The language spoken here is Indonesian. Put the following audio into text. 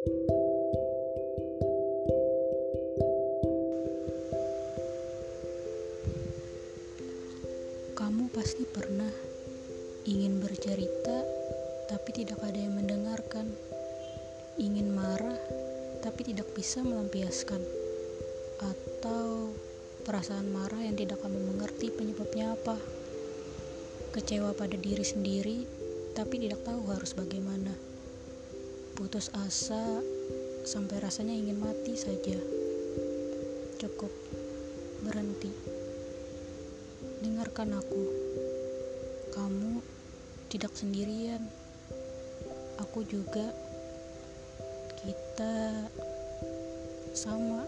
Kamu pasti pernah ingin bercerita, tapi tidak ada yang mendengarkan. Ingin marah, tapi tidak bisa melampiaskan, atau perasaan marah yang tidak kamu mengerti penyebabnya apa. Kecewa pada diri sendiri, tapi tidak tahu harus bagaimana. Putus asa sampai rasanya ingin mati saja. Cukup berhenti. Dengarkan aku. Kamu tidak sendirian. Aku juga. Kita sama.